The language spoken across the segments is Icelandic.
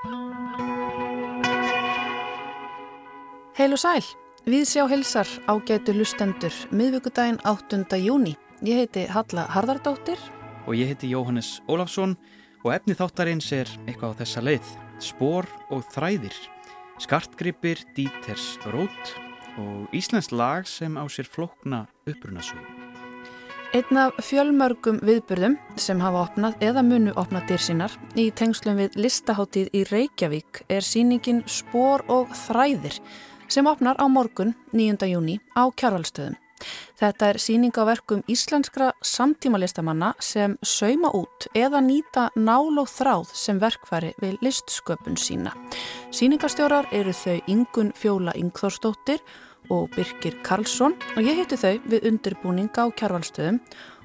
Heil og sæl, við sjá hilsar ágætu lustendur miðvíkudaginn 8. júni. Ég heiti Halla Harðardóttir og ég heiti Jóhannes Ólafsson og efni þáttarins er eitthvað á þessa leið. Spor og þræðir, skartgripir, díters, rót og Íslands lag sem á sér flokna upprunasögum. Einn af fjölmörgum viðburðum sem hafa opnað eða munu opnað dyr sínar í tengslum við listaháttíð í Reykjavík er síningin Spor og þræðir sem opnar á morgun 9. júni á kjárvalstöðum. Þetta er síning á verkum íslenskra samtímalistamanna sem sauma út eða nýta nál og þráð sem verkfæri við listsköpun sína. Síningastjórar eru þau Ingun Fjóla Ingþórsdóttir og Birkir Karlsson og ég hitti þau við undirbúning á kjárvalstöðum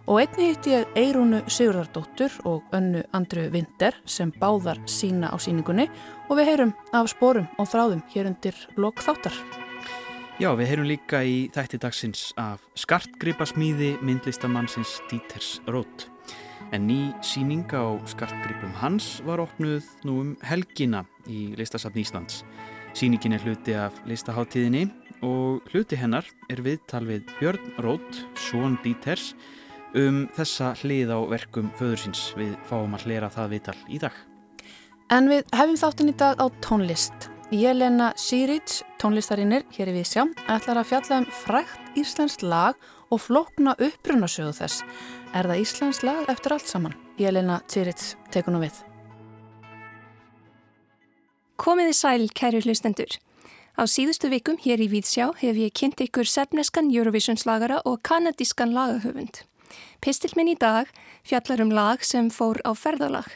og einni hitti ég Eirúnu Sigurðardóttur og önnu Andru Vinter sem báðar sína á síningunni og við heyrum af spórum og þráðum hér undir lok þáttar. Já, við heyrum líka í þætti dagsins af skartgripasmíði myndlistamannsins Díters Rótt. En ný síning á skartgripum hans var opnuð nú um helgina í listasafn Íslands. Síningin er hluti af listaháttíðinni og hluti hennar er viðtal við Björn Rót, Són Díters, um þessa hlið á verkum föðursins. Við fáum að hlera það viðtal í dag. En við hefum þáttun í dag á tónlist. Jelena Sýrits, tónlistarinnir hér í Vísjá, ætlar að fjalla um frækt íslenskt lag og flokna upprunasögu þess. Er það íslenskt lag eftir allt saman? Jelena Sýrits, tekur nú við. Komiði sæl, kæri hlustendur. Á síðustu vikum hér í Víðsjá hef ég kynnt ykkur sefneskan Eurovision slagara og kanadískan lagahöfund. Pistil minn í dag fjallar um lag sem fór á ferðalag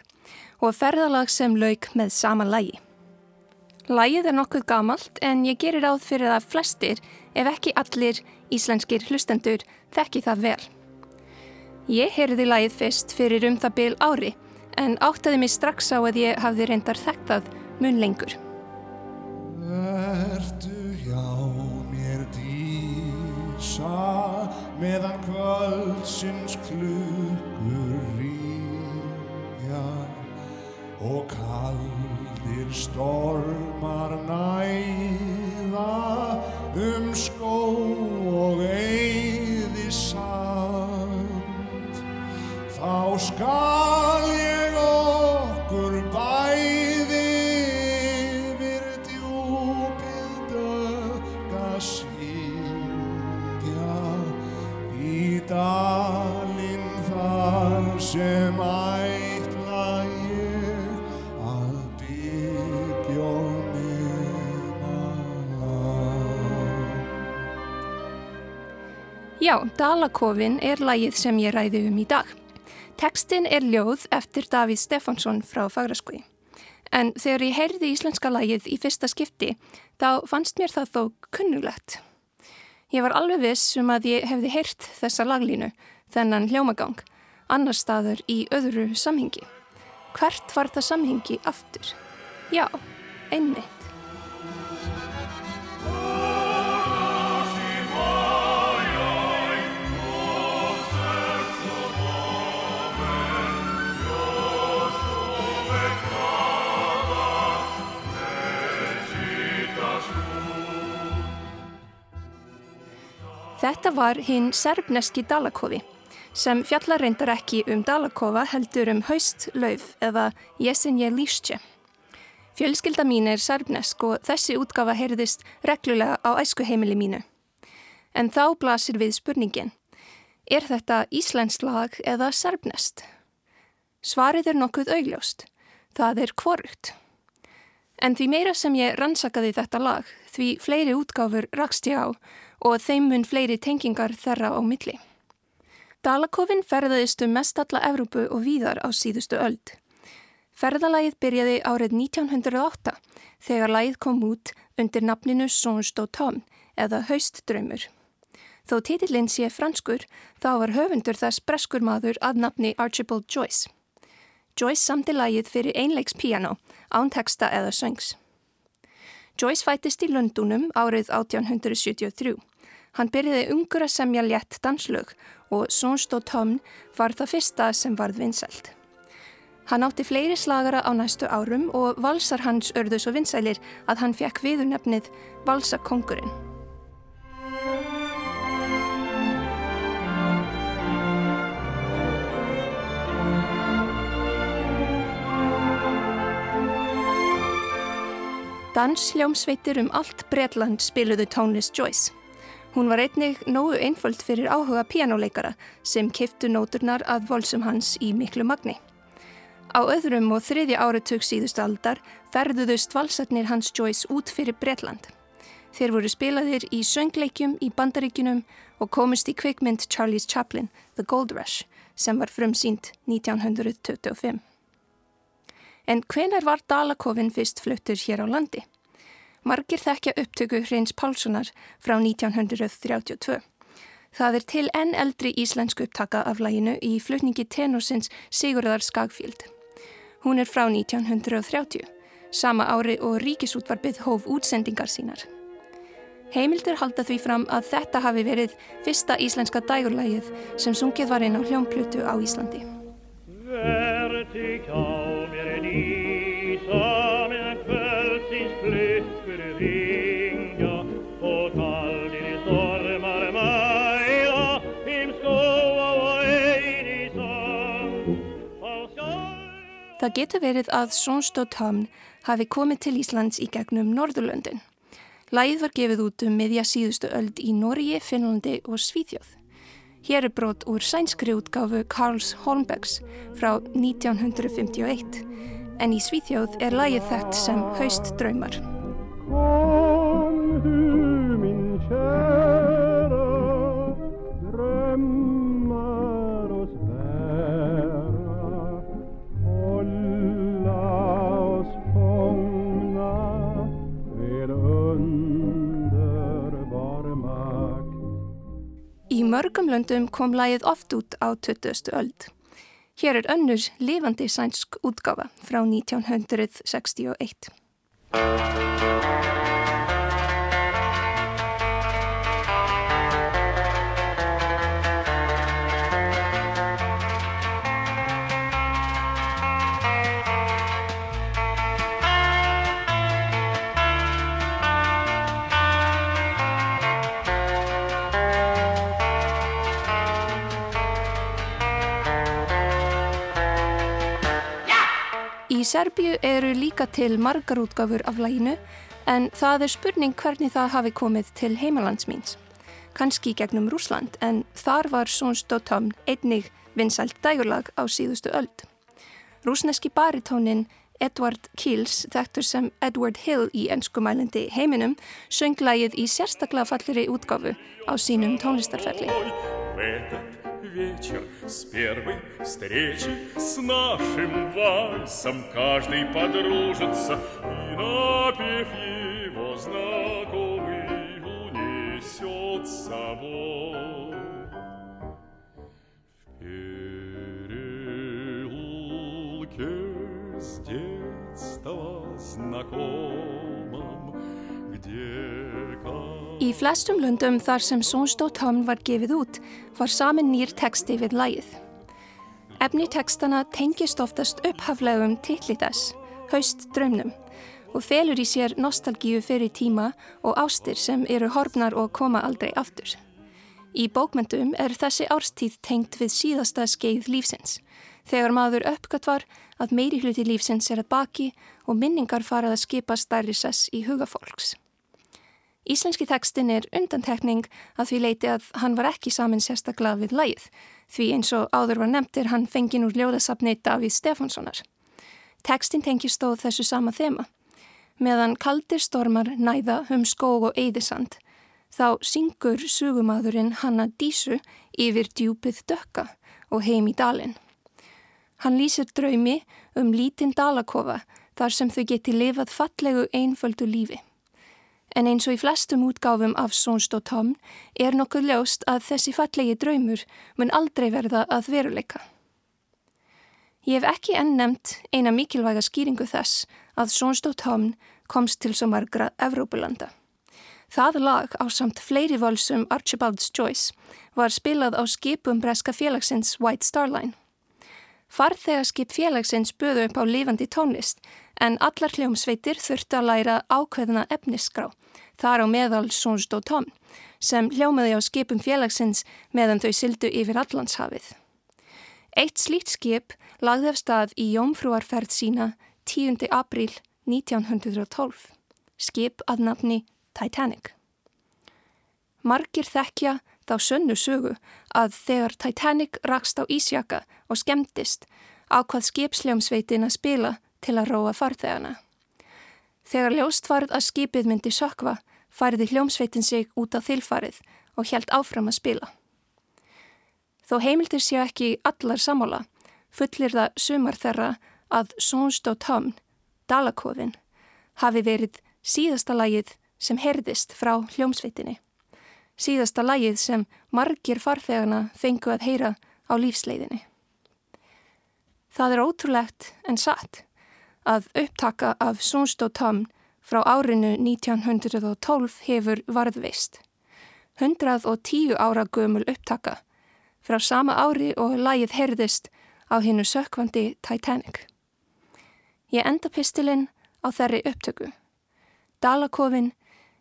og ferðalag sem lauk með sama lagi. Lagið er nokkuð gamalt en ég gerir áð fyrir að flestir, ef ekki allir íslenskir hlustendur, þekki það vel. Ég heyrði lagið fyrst fyrir um það byl ári en áttaði mig strax á að ég hafði reyndar þektað mun lengur. Vertu hjá mér dísa meðan kvöldsins klukkur ríkja og kaldir stormar næða um skó og eyði sand. Þá skal ég í dalinn þar sem ætla ég að byggja minna land. Já, Dalakofin er lagið sem ég ræði um í dag. Tekstin er ljóð eftir Davíð Stefánsson frá Fagraskói. En þegar ég heyrði íslenska lagið í fyrsta skipti, þá fannst mér það þó kunnulegt. Ég var alveg viss um að ég hefði heyrt þessa laglínu, þennan hljómagang, annar staður í öðru samhengi. Hvert var það samhengi aftur? Já, einmitt. Þetta var hinn serbneski Dalakofi sem fjallar reyndar ekki um Dalakofa heldur um haustlauf eða Jesenje Lísče. Fjölskylda mín er serbnesk og þessi útgafa heyrðist reglulega á æskuheimili mínu. En þá blasir við spurningin. Er þetta Íslensk lag eða serbnest? Svarið er nokkuð augljóst. Það er kvorugt. En því meira sem ég rannsakaði þetta lag, því fleiri útgáfur rakst ég á og þeim mun fleiri tengingar þerra á milli. Dalakofin ferðaðist um mest alla Evrópu og víðar á síðustu öld. Ferðalagið byrjaði árið 1908 þegar lagið kom út undir nafninu Songe d'Automne eða Haustdraumur. Þó titillinn sé franskur þá var höfundur þess breskur maður að nafni Archibald Joyce. Joyce samti lagið fyrir einleikspiano án texta eða söngs. Joyce fættist í Lundunum árið 1873. Hann byrjiði ungur að semja létt danslög og Songe d'Automne var það fyrsta sem varð vinsælt. Hann átti fleiri slagara á næstu árum og valsar hans örðu svo vinsælir að hann fekk viður nefnið Valsakongurinn. Dansljómsveitir um allt Bretland spiluðu tónlist Joyce. Hún var einnig nógu einföld fyrir áhuga pianoleikara sem kiftu nóturnar að volsum hans í miklu magni. Á öðrum og þriðja áratug síðustu aldar ferðuðust valsarnir Hans Joyce út fyrir Bretland. Þeir voru spilaðir í söngleikjum í bandaríkunum og komist í kvikmynd Charlie's Chaplin, The Gold Rush, sem var frumsýnd 1925. En hvenar var Dalakofinn fyrst fluttur hér á landi? Margir þekkja upptöku Hreins Pálssonar frá 1932. Það er til enn eldri íslensku upptaka af læginu í flutningi tenorsins Sigurðar Skagfíld. Hún er frá 1930, sama ári og ríkisútvarpið hóf útsendingar sínar. Heimildur halda því fram að þetta hafi verið fyrsta íslenska dægurlægið sem sungið var inn á hljómplutu á Íslandi. Það getur verið að Sjónstóttamn hafi komið til Íslands í gegnum Norðurlöndin. Læð var gefið út um miðja síðustu öld í Norgi, Finnlandi og Svíþjóð. Hér er brot úr sænskri útgáfu Karls Holmbecks frá 1951 en í Svíþjóð er lægið þekkt sem Haust draumar. Mörgum löndum kom lægið oft út á 20. öld. Hér er önnur lifandi sænsk útgáfa frá 1961. Í Serbíu eru líka til margar útgáfur af læginu en það er spurning hvernig það hafi komið til heimalandsmýns. Kanski gegnum Rúsland en þar var Sónsdóttamn einnig vinsælt dægurlag á síðustu öld. Rúsneski baritónin Edward Keels, þekktur sem Edward Hill í ennskumælindi heiminum, söng lægið í sérstaklega falliri útgáfu á sínum tónlistarferli. Вечер с первой встречи с нашим вальсом каждый подружится и напев его знакомый унесет с собой. В переулке с детства знакомым где Í flestum löndum þar sem Sónstóttamn var gefið út var samin nýr teksti við lægið. Efni tekstana tengist oftast upphaflegum tilli þess, haust draumnum og felur í sér nostalgíu fyrir tíma og ástir sem eru horfnar og koma aldrei aftur. Í bókmyndum er þessi árstíð tengt við síðasta skeið lífsins, þegar maður uppgöt var að meiri hluti lífsins er að baki og minningar farað að skipa stærri sess í hugafólks. Íslenski tekstin er undantekning að því leiti að hann var ekki samin sérstaklega við læð, því eins og áður var nefndir hann fengin úr ljóðasafni Davíð Stefánssonar. Tekstin tengir stóð þessu sama þema. Meðan kaldir stormar næða um skóg og eidisand, þá syngur sugumadurinn Hanna Dísu yfir djúpið dökka og heim í dalin. Hann lýsir draumi um lítinn dalakofa þar sem þau geti lifað fallegu einföldu lífi. En eins og í flestum útgáfum af Sónstóttamn er nokkuð ljóst að þessi fallegi draumur mun aldrei verða að veruleika. Ég hef ekki enn nefnt eina mikilvæga skýringu þess að Sónstóttamn komst til svo margra Evrópulanda. Það lag á samt fleiri volsum Archibald's Choice var spilað á skipum breska félagsins White Star Line. Farþegarskip félagsins böðu upp á lifandi tónlist en allar hljómsveitir þurftu að læra ákveðna efnisskrá, þar á meðal Sonsdó Tom, sem hljómaði á skipum félagsins meðan þau syldu yfir Allandshafið. Eitt slíkt skip lagði af stað í jómfrúarferð sína 10. apríl 1912, skip að nafni Titanic. Margir þekkja þá sönnu sögu að þegar Titanic rakst á Ísjaka og skemmtist ákvað skipsljómsveitin að spila til að róa farþegana. Þegar ljóst varð að skipið myndi sökva fariði hljómsveitin sig út á þilfarið og helt áfram að spila. Þó heimildir séu ekki allar samála fullir það sumar þeirra að Sonsdó Tomn, Dalakofin, hafi verið síðasta lagið sem herðist frá hljómsveitinni síðasta lagið sem margir farþegana fengu að heyra á lífsleiðinni. Það er ótrúlegt en satt að upptaka af Sonsdó Tom frá árinu 1912 hefur varðveist. 110 ára gömul upptaka frá sama ári og lagið herðist á hinnu sökvandi Titanic. Ég enda pistilinn á þerri upptöku. Dalakofin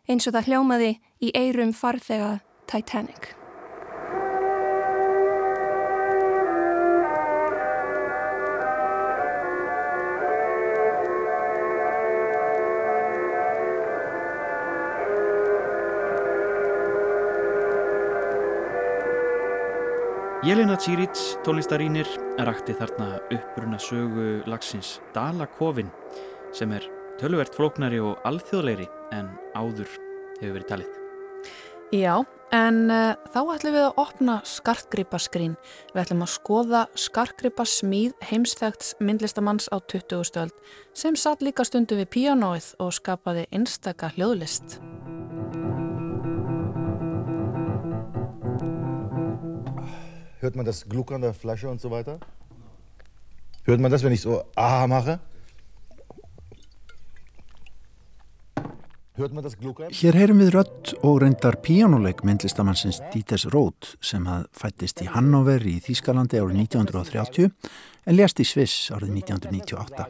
eins og það hljómaði í eirum farþega Titanic. Jelena Tsirits, tónlistarínir, rakti þarna uppbruna sögu lagsins Dalakofin sem er tölvert flóknari og alþjóðleiri en áður hefur verið talið. Já, en uh, þá ætlum við að opna skartgripaskrín. Við ætlum að skoða skartgripasmíð heimstægts myndlistamanns á 20. stöld sem satt líka stundu við píanóið og skapaði einstaka hljóðlist. Hört man das Gluckern der Flasche und so weiter? Hört man das, wenn ich so aha mache? Hér heyrum við rött og reyndar píjánuleik myndlistamannsins Díters Rót sem að fættist í Hannover í Þýskalandi árið 1930 en lést í Sviss árið 1998.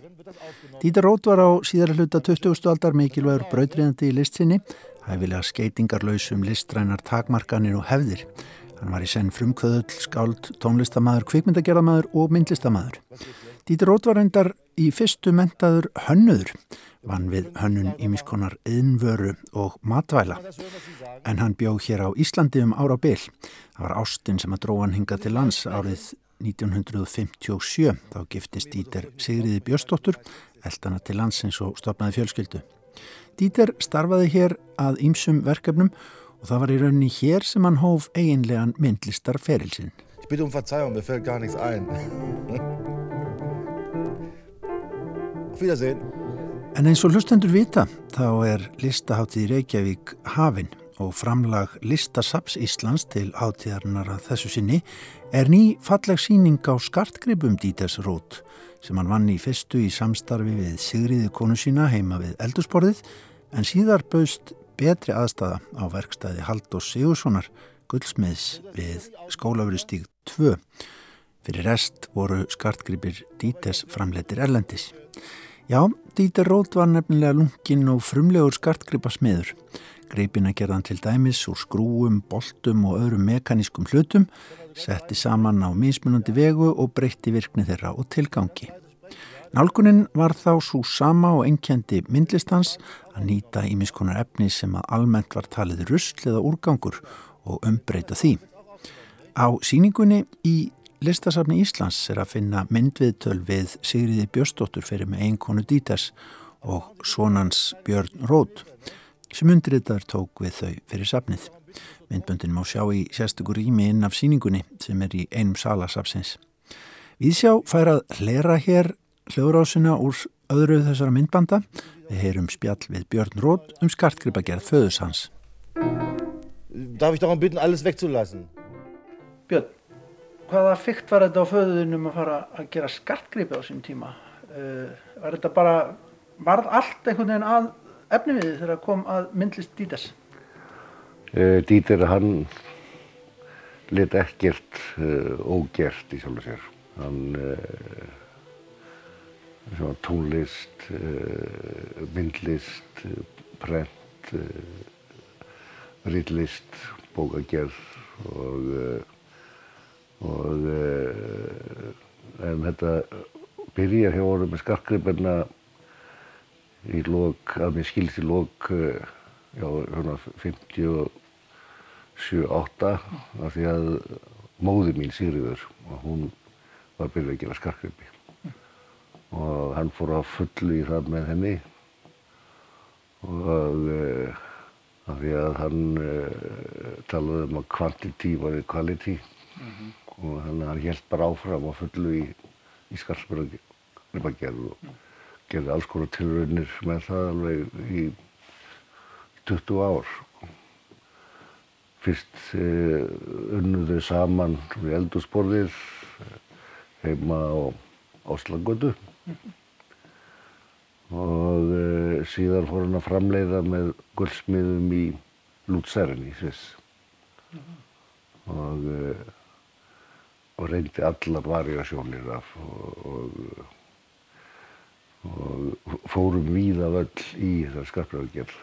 Díter Rót var á síðara hluta 20. aldar mikilvægur brautriðandi í listsinni, hæfilega skeitingarlausum listrænar takmarkanir og hefðir. Hann var í senn frumkvöðull, skáld, tónlistamæður, kvikmyndagerðamæður og myndlistamæður. Díter Rót var reyndar í fyrstu mentaður hönnuður vann við hönnun ímiskonar yðnvöru og matvæla. En hann bjó hér á Íslandi um ára byl. Það var Ástin sem að dróðan hinga til lands árið 1957. Þá giftist Díter Sigriði Björstóttur, eldana til landsins og stopnaði fjölskyldu. Díter starfaði hér að ýmsum verkefnum og það var í rauninni hér sem hann hóf eiginlegan myndlistar ferilsinn. Ég byrju um Verzeihung, mir fällt gar nichts ein. Auf Wiedersehen. En eins og hlustendur vita þá er listaháttið Reykjavík hafinn og framlag Listasaps Íslands til háttíðarinnar að þessu sinni er ný falleg síning á skartgripum Díters Rót sem hann vann í fyrstu í samstarfi við Sigriði konu sína heima við eldursporðið en síðar baust betri aðstæða á verkstæði Haldós Sigurssonar guldsmiðs við skólafurustík 2. Fyrir rest voru skartgripir Díters framleitir erlendis. Já, Dítar Rót var nefnilega lungin og frumlegur skartgripa smiður. Greipina gerðan til dæmis úr skrúum, boltum og öðrum mekanískum hlutum, setti saman á mismunandi vegu og breytti virkni þeirra og tilgangi. Nálgunin var þá svo sama og enkendi myndlistans að nýta ímiskonar efni sem að almennt var talið rusl eða úrgangur og umbreyta því. Á síningunni í Listasafni Íslands er að finna myndviðtöl við Sigriði Björstóttur fyrir með einkonu Díters og sonans Björn Rót sem undriðar tók við þau fyrir safnið. Myndböndin má sjá í sérstakur rými inn af síningunni sem er í einum salasafsins. Við sjá fær að hlera hér hljóðrásina úr öðru þessara myndbanda. Við heyrum spjall við Björn Rót um skartgripagerð föðus hans. Darf ich darum bitten, alles wegzulassen? Björn hvaða fyrkt var þetta á föðunum að fara að gera skartgripi á sín tíma uh, var þetta bara varð allt einhvern veginn að efni við þegar kom að myndlist Dítas uh, Dítar hann lit ekkert uh, ógert í sjálf og sér hann tónlist, uh, myndlist, prent, uh, rýtlist, bókagerð og, og en þetta byrja hjá orðum með skarkriðbenna í lók, að mér skilst í lók, já, svona 57-8 af því að móði mín Sigriður og hún var byrjuð að gera skarkriðbi og hann fór að fullu í það með henni. Og uh, af því að hann uh, talaði um að quantity var quality. Og hann, held bara áfram að fullu í, í skarkriðbagerð og gerði alls konar tilraunir með það alveg í 20 ár. Fyrst uh, unnuðu saman við eldursporðir heima á Áslagötu og uh, síðan fór hann að framleiða með guldsmiðum í Lútsærin í Sviss og, uh, og reyndi allar variasjónir af og, og, og fórum víða völl í þessar skarpræðugerð.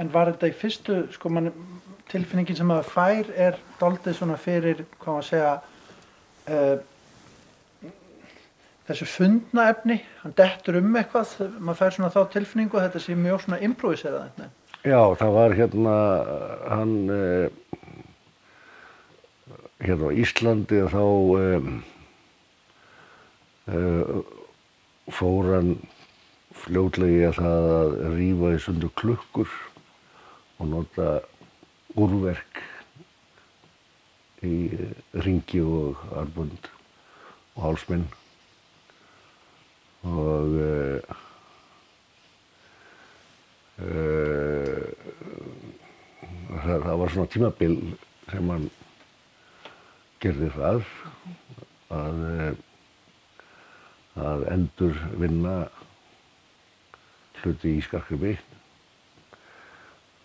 En var þetta í fyrstu, sko, man, tilfinningin sem maður fær er doldið svona fyrir, hvað maður segja, uh, þessu fundna efni, hann dettur um eitthvað, maður fær svona þá tilfinningu að þetta sé mjög svona improviserað eitthvað. Já, það var hérna, hann, uh, hérna á Íslandi þá um, uh, fór hann fljótlega í að það að rífa í sundu klukkur og nota úrverk í ringi og arbund og hálsminn og uh, uh, það, það var svona tímabil sem hann gerði það að, uh, að endur vinna hluti í skarkribi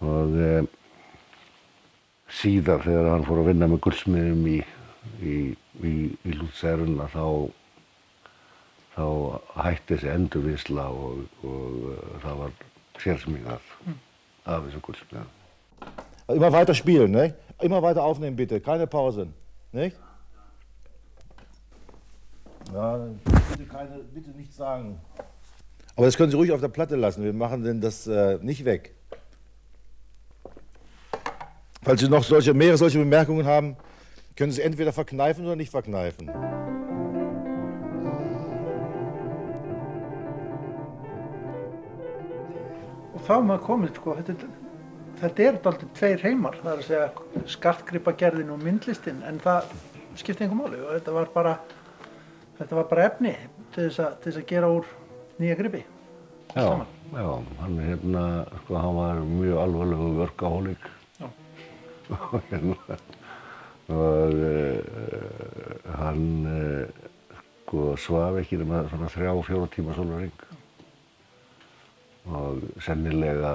og e, síðar þegar hann fór að vinna með guldsmiðum í, í, í, í Lútsæruna þá, þá hætti þessi endurvisla og, og uh, það var sérsmingað af þessu guldsmiðum. Immer weiter spielen, ne? Immer weiter aufnehmen bitte, keine Pause, nicht? Ja, bitte, keine, bitte nichts sagen. Aber das können Sie ruhig auf der Platte lassen. Wir machen denn das äh, nicht weg. Falls Sie noch solche, mehrere solche Bemerkungen haben, können Sie entweder verkneifen oder nicht verkneifen. Þá er maður komið, sko, þetta, þetta er alltaf tveir heimar, það er að segja skartgripagerðin og myndlistin, en það skipti einhver máli og þetta var bara, þetta var bara efni til þess að, til þess að gera úr nýja gripi. Já, já, hann hérna, sko, hann var mjög alvarlegu vörkahólik Já. og hérna, og uh, hann uh, sko svaf ekki nema svona þrjá, fjóra tíma sólaring og sennilega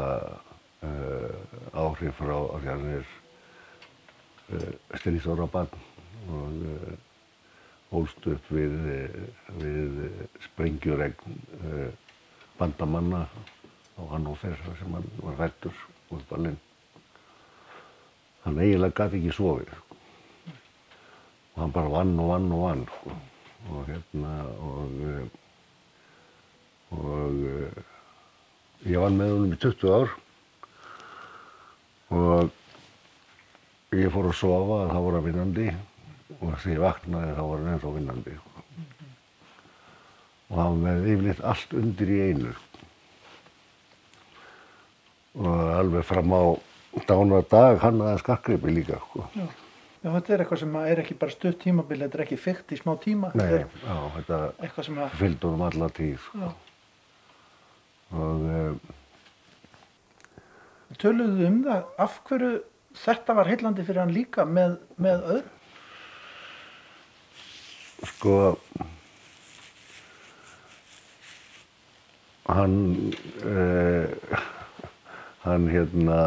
uh, áhrif frá er uh, stríðsóra barn og uh, ólst upp við, við sprengjuregn bandamanna á Hannover þar sem hann var rættur út Berlin. Hann eiginlega gæti ekki sofið sko. og hann bara vann og vann og vann sko. og hérna og eh, og eh, ég vann með honum í 20 ár og ég fór að sofa þá var hann vinnandi og þegar ég vaknaði þá var hann ennþá vinnandi sko og hann var með yfirleitt allt undir í einu og alveg fram á dánar dag hann aðeins skakkripi líka sko. Já. Já, þetta er eitthvað sem er ekki bara stutt tímabil, þetta er ekki fyrt í smá tíma, Nei, já, þetta eitthvað sem að, fylgdi honum alla tíð sko. já, og um, töluðu um það, af hverju þetta var heillandi fyrir hann líka með, með öðru? sko hann uh, hann hérna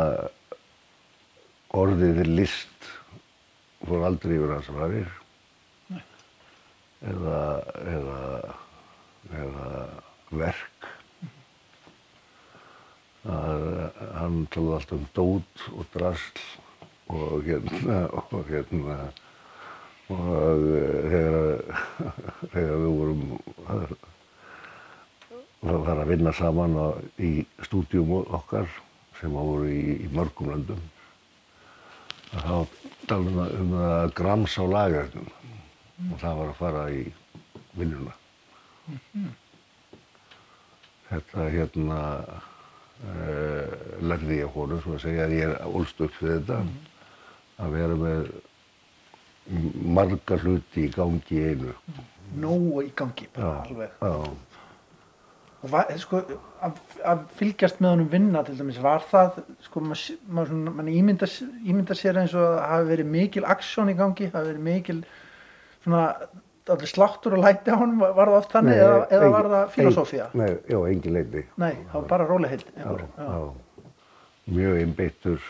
orðið list fór aldrei yfir hans varir eða eða eða verk. Að hann talaði alltaf um dót og drasl og hérna og hérna og þegar, þegar við vorum að fara að vinna saman á, í stúdíum okkar sem voru í, í mörgum löndum þá talaðum við um að grams á lagarnum og það var að fara í vinnuna. Þetta hérna lærði ég honum, svo að segja að ég er ólst upp fyrir þetta, að vera með marga hluti í gangi einu. Nógu í gangi, bara Já, alveg. já. Og var, sko, að, að fylgjast með honum vinna til dæmis, var það, sko, maður mað, mað ímynda, ímynda sér eins og að hafi verið mikil aksjón í gangi, hafi verið mikil, svona, allir sláttur og læti á honum, var það oft þannig, eða, eða var það filosófía? Nei, já, engin leiti. Nei, það var bara rólegheit. Já, einhver, já. Mjög einbeittur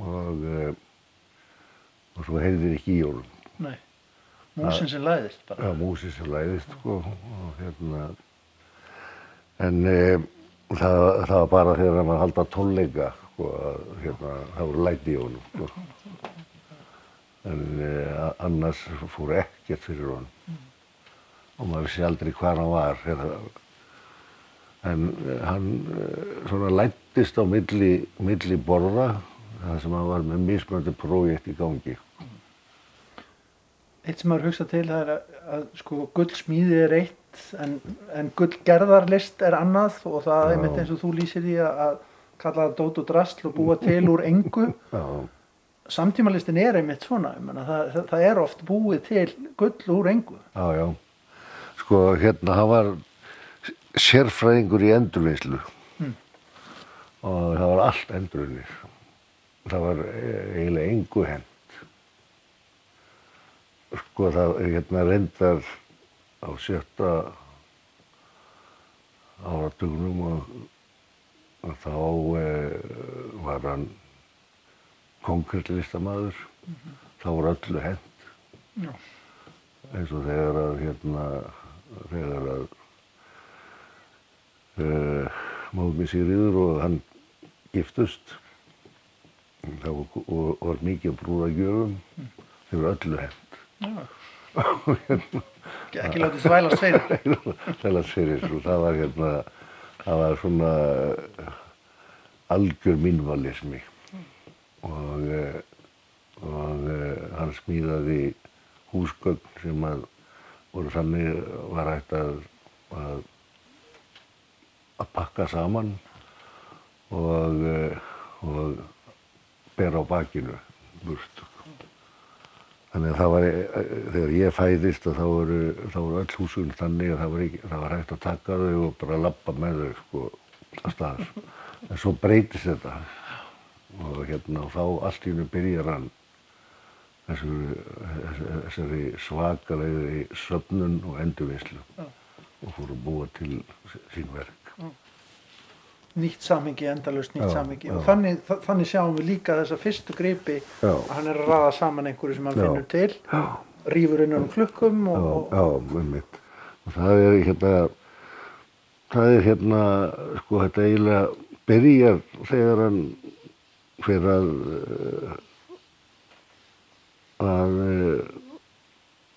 og, uh, og svo heyrðir ekki í honum. Nei, músin sem læðist bara. Já, músi sem læðist, sko, og hérna, en e, það, það var bara þegar hann var að halda tónleika, sko, hérna, það voru læti í honum, sko. En e, annars fór ekkert fyrir honum. Og maður vissi aldrei hvað hann var, hérna. En e, hann e, svona lættist á milli, milli borða, það sem hann var með mismöndi prójekt í gangi. Eitt sem maður hugsa til það er að, að sko gullsmíði er eitt en, en gullgerðarlist er annað og það er einmitt eins og þú lýsir því að kalla það dót og drasl og búa til úr engu. Já, Samtímalistin er einmitt svona, menna, það, það, er oft búið til gull úr engu. Já, já. Sko, hérna, hann var sérfræðingur í endurvinnslu og það var allt endurvinnir. Það var e- eiginlega engu hend. Sko, það hérna reyndar á sjötta áratugnum og, og þá e, var hann konkrétlistamæður. þá var öllu hend Já. eins og þegar að hérna þegar að uh, móðum í Sigriður og hann giftust þá og, og var mikið brúðagjöfum þeir voru öllu hend Já. hérna Ekki látið þvælast fyrir. þelast fyrir og það var hérna það var svona algjör minnvalismi og eh, og eh, hann smíðaði húsgögn sem að voru þannig var hægt að að, að pakka saman og eh, og bera á bakinu burt Þannig að það var, þegar ég fæðist og þá voru, þá voru öll húsun þannig að það var, ekki, það var hægt að taka þau og bara lappa með þau sko að staðar. En svo breytist þetta og hérna og þá allt í hennu byrjar hann þessu- þessari svakalegri söfnun og endurvinnslu og fór að búa til sín verk. Nýtt samhengi, endalust nýtt Já, samhengi. Og þannig, þa- þannig sjáum við líka þessa fyrstu gripi. Að hann er að raða saman einhverju sem hann finnur til, rýfur innan um klukkum Já, og, og já, einmitt. Og það er hérna, það er hérna, sko, þetta eiginlega byrjar þegar hann fyrir að, eh, að eh,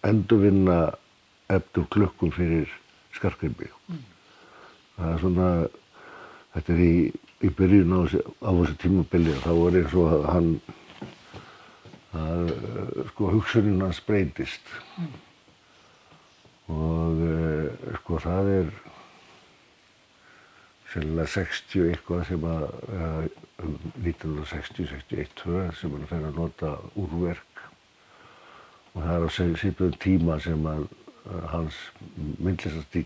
endurvinna eftir klukkum fyrir skarkribi. Það er svona, þetta er í, í byrjun á, á þessu tímabili og þá er eins og að hann, að, eh, sko, hugsunin hans breytist og uh, sko það er sennilega 60 eitthvað sem að uh, 1960-61 sem hann fer að nota úrverk. Og það er á síðan tíma sem að uh, hans myndlistastíl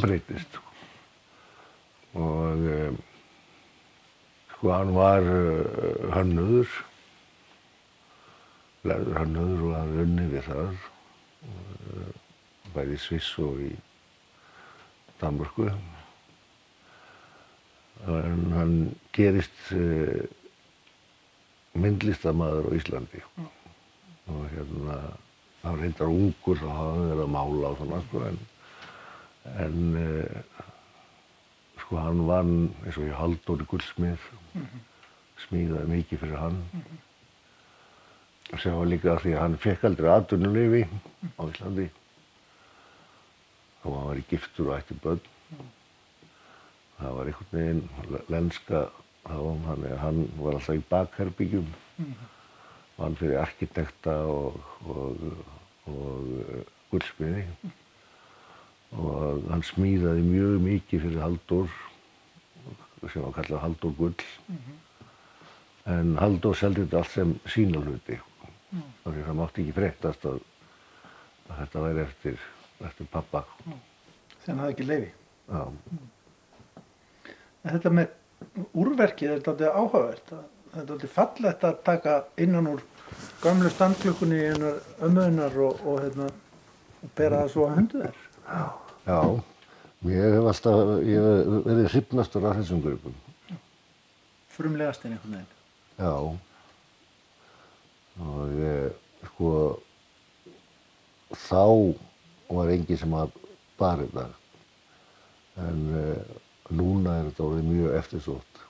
breytist. Og uh, sko hann var uh, hannöður lærður hannöður og hann unni við það. Bæði í Sviss og í Danmörku. En hann gerist uh, myndlistamæður á Íslandi. Og hérna, hann reyndar ungur þá hafði hann verið að mála og svona, sko, en, en uh, sko hann vann eins og ég Halldóri Gullsmið smíðaði mikið fyrir hann. Sem var líka því að hann fekk aldrei atvinnuleifi á Íslandi. Og hann var í giftur og ætti börn það var einhvern veginn lenska þá hann, hann var alltaf í bakherbyggjum vann fyrir arkitekta og, og, og uh, gullsmiði. Og hann smíðaði mjög mikið fyrir Halldór sem var kallað Halldór Gull. En Halldór seldi þetta allt sem sína hluti. Af því það mátti ekki fréttast að, að þetta væri eftir, eftir pappa Þegar hann hafði ekki leiði. Já, En þetta með úrverkið er þetta áhugavert. Það er þetta fallegt að taka innan úr gamlu standklukkunni hennar ömmuðinnar og, og, hérna, og bera það svo að hundu þér. já, ég hef alltaf ég hef verið hrifnastur af þessum gripum Frumlegast inn einhvern veginn. Já. Og ég, sko, þá var enginn sem að bara þetta. En uh, núna er þetta orðið mjög eftirsótt.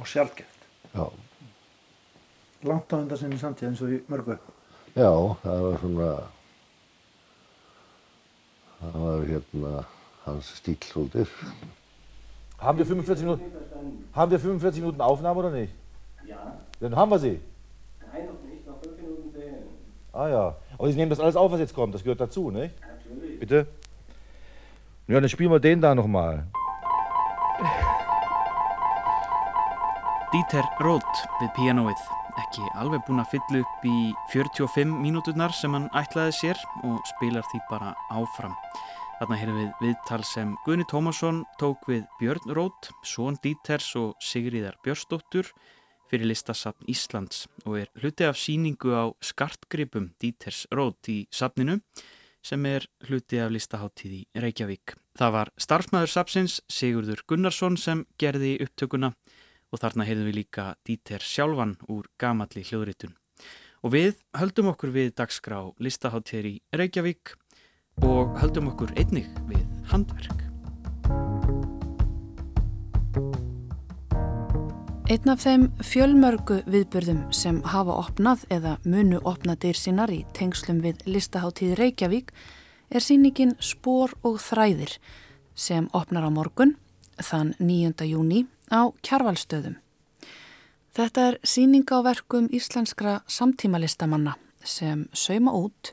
Og sjálfgeft. Já. Langt á undan sinni samtíð eins og í mörgu. Já, það var svona, það var hérna hans stíl svolítið. Haben wir 45 Minuten, haben wir 45 Minuten Aufnahme oder nicht? Ja. Dann haben wir sie. Nein, noch nicht, noch fünf Minuten zählen. Ah ja. Aber Sie nehmen das alles auf, was jetzt kommt. Das gehört dazu, nicht? Natürlich. Bitte? Ja, dann spielen wir den da nochmal. Dieter Roth við pianoið, ekki alveg búinn að fylla upp í 45 mínúturnar sem hann ætlaði sér og spilar því bara áfram. Þarna heyrðum við viðtal sem Guðni Tómasson tók við Björn Roth, són Dieters og Sigriðar Björnsdóttur fyrir listasafn Íslands og er hluti af síningu á skartgripum Dieters Roth í safninu sem er hluti af listaháttíð í Reykjavík. Það var starfsmæður safnsins Sigurður Gunnarsson sem gerði upptökuna og þarna heyrðum við líka Dieter sjálfan úr gamalli hljóðritun. Og við höldum okkur við dagskrá listaháttíðir í Reykjavík og höldum okkur einnig við handverk. Einn af þeim fjölmörgu viðburðum sem hafa opnað eða munu opnað dyr sínar í tengslum við listaháttíð Reykjavík er síningin Spor og þræðir sem opnar á morgun þann 9. júni á Kjarvalstöðum. Þetta er síning á verkum íslenskra samtímalistamanna sem sauma út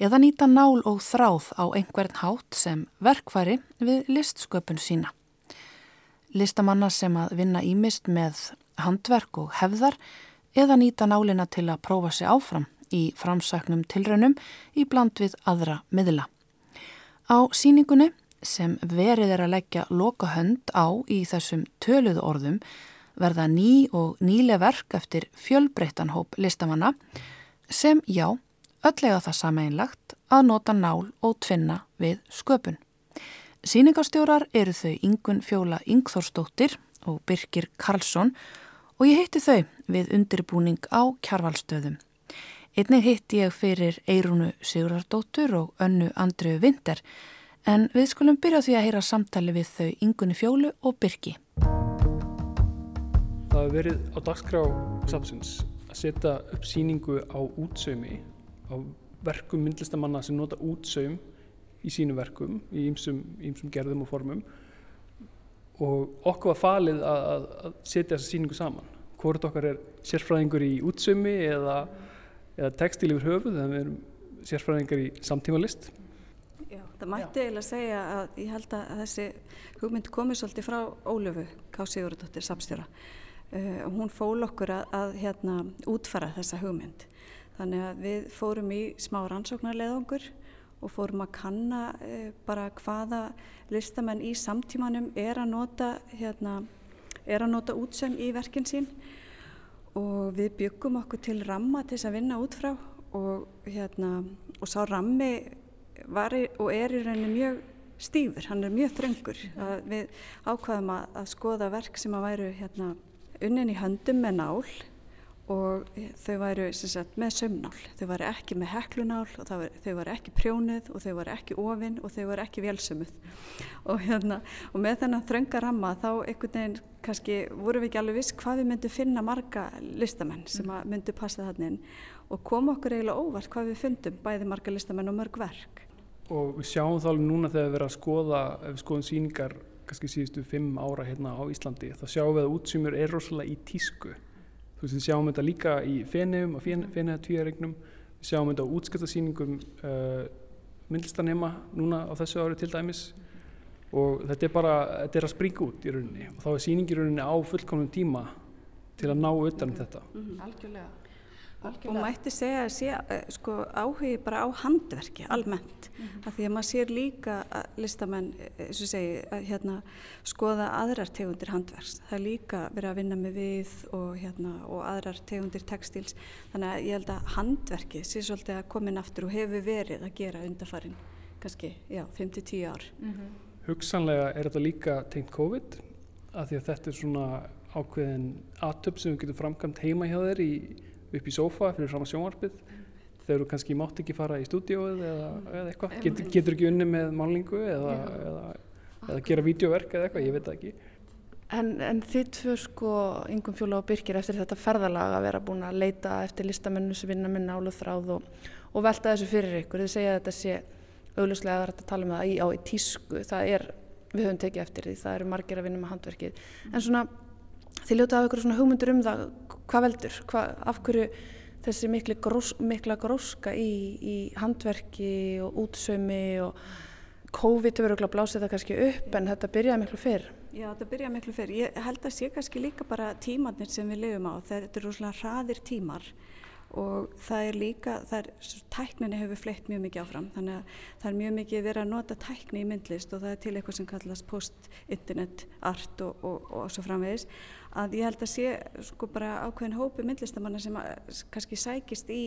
eða nýta nál og þráð á einhvern hátt sem verkfæri við listsköpun sína. Listamanna sem að vinna ímist með handverk og hefðar eða nýta nálina til að prófa sig áfram í framsæknum tilraunum í bland við aðra miðla. Á síningunni sem verið er að leggja loka hönd á í þessum töluðu orðum verða ný og nýlega verk eftir fjölbreyttan hóp listamanna sem já, öllega það sameinlagt að nota nál og tvinna við sköpun. Sýningarstjórar eru þau Ingun Fjóla Ingþórsdóttir og Birkir Karlsson og ég hitti þau við undirbúning á kjarvalstöðum. Einnig hitti ég fyrir Eirunu Sigurðardóttur og önnu Andreu Vinter en við skulum byrja því að heyra samtali við þau Ingunni Fjólu og Birki. Það hefur verið á dagskrá samsins að setja upp síningu á útsaumi, á verkum myndlistamanna sem nota útsaum í sínum verkum, í ýmsum gerðum og formum og okkur var falið að, að setja þessa síningu saman. Hvort okkar er sérfræðingur í útsaumi eða, eða textil yfir höfuð, þannig að við erum sérfræðingar í samtímalist. Já, það mætti eiginlega segja að ég held að þessi hugmynd komið svolítið frá Ólöfu K. Sigurðardóttir samstjóra. Uh, hún fól okkur að, að hérna, útfara þessa hugmynd. Þannig að við fórum í smá rannsóknarleðangur og fórum að kanna uh, bara hvaða listamenn í samtímanum er að nota, hérna, er að nota útsömm í verkin sín og við byggum okkur til ramma til þess að vinna út frá. Og, hérna, og sá rammi var og er í rauninni mjög stífur, hann er mjög þröngur. Við ákvaðum að, að skoða verk sem að væru hérna, unnin í höndum með nál og þau væru sagt, með sömnál, þau væru ekki með heklunál og var, þau væru ekki prjónuð og þau væru ekki ofinn og þau væru ekki velsumuð og, hérna, og með þennan þrönga ramma þá einhvern veginn kannski voru við ekki alveg viss hvað við myndum finna marga listamenn sem mm. myndum passa þannig inn og koma okkur eiginlega óvart hvað við fundum bæði marga listamenn og mörg verk. Og við sjáum þá alveg núna þegar við verðum að skoða, ef við skoðum síningar kannski síðustu fimm ára hérna á Íslandi, þá sjáum við að útsýmur er rosalega í tísku Þú veist, við sjáum þetta líka í fenegum og fenega tvíaregnum, við sjáum þetta á útskiptasýningum uh, myndlistanema núna á þessu ári til dæmis og þetta er bara, þetta er að springa út í rauninni og þá er sýningi í rauninni á fullkomnum tíma til að ná utan um þetta. Mm -hmm. Algjörlega. Algjörlega. og mætti segja að sé uh, sko, áhugi bara á handverki almennt, mm -hmm. af því að maður sér líka að listamenn, eh, eins og segi að hérna, skoða aðrar tegundir handverks, það er líka verið að vinna með við og, hérna, og aðrar tegundir textíls, þannig að ég held að handverki sé svolítið að komin aftur og hefur verið að gera undarfarin kannski, já, 5-10 ár mm -hmm. Hugsanlega er þetta líka tengt COVID, af því að þetta er svona ákveðin aðtöp sem við getum framkvæmt heima hjá þeir í upp í sófa fyrir fram að sjónvarpið þegar þú kannski mátt ekki fara í stúdióið eða, eða eitthvað, Get, getur ekki unni með málingu eða, eða, eða gera vídeoverk eða eitthvað, ég veit það ekki. En, en þitt fyrir sko yngum fjóla og byrkir eftir þetta ferðalag að vera búin að leita eftir listamennu sem vinna með nálu þráð og, og velta þessu fyrir ykkur, þið segja að þetta sé auglustlega að þetta tala um það í, á í tísku, það er, við höfum tekið eftir því, það eru margir að vinna með handverkið, en svona þið ljóta af ykkur svona hugmyndur um það hvað veldur, hvað, af hverju þessi grós, mikla gróska í, í handverki og útsaumi og COVID hefur auðvitað blásið það kannski upp en þetta byrjaði miklu fyrr. Já, þetta byrjaði miklu fyrr. Ég held að sé kannski líka bara tímannir sem við lifum á. Þetta eru svona hraðir tímar og það er líka, það er, tækninni hefur fleitt mjög mikið áfram. Þannig að það er mjög mikið verið að nota tækni í myndlist og það er til eitthvað sem kallast post-internet art og, og, og svo framvegis. Að ég held að sé sko bara ákveðin hópi myndlistamanna sem að, kannski sækist í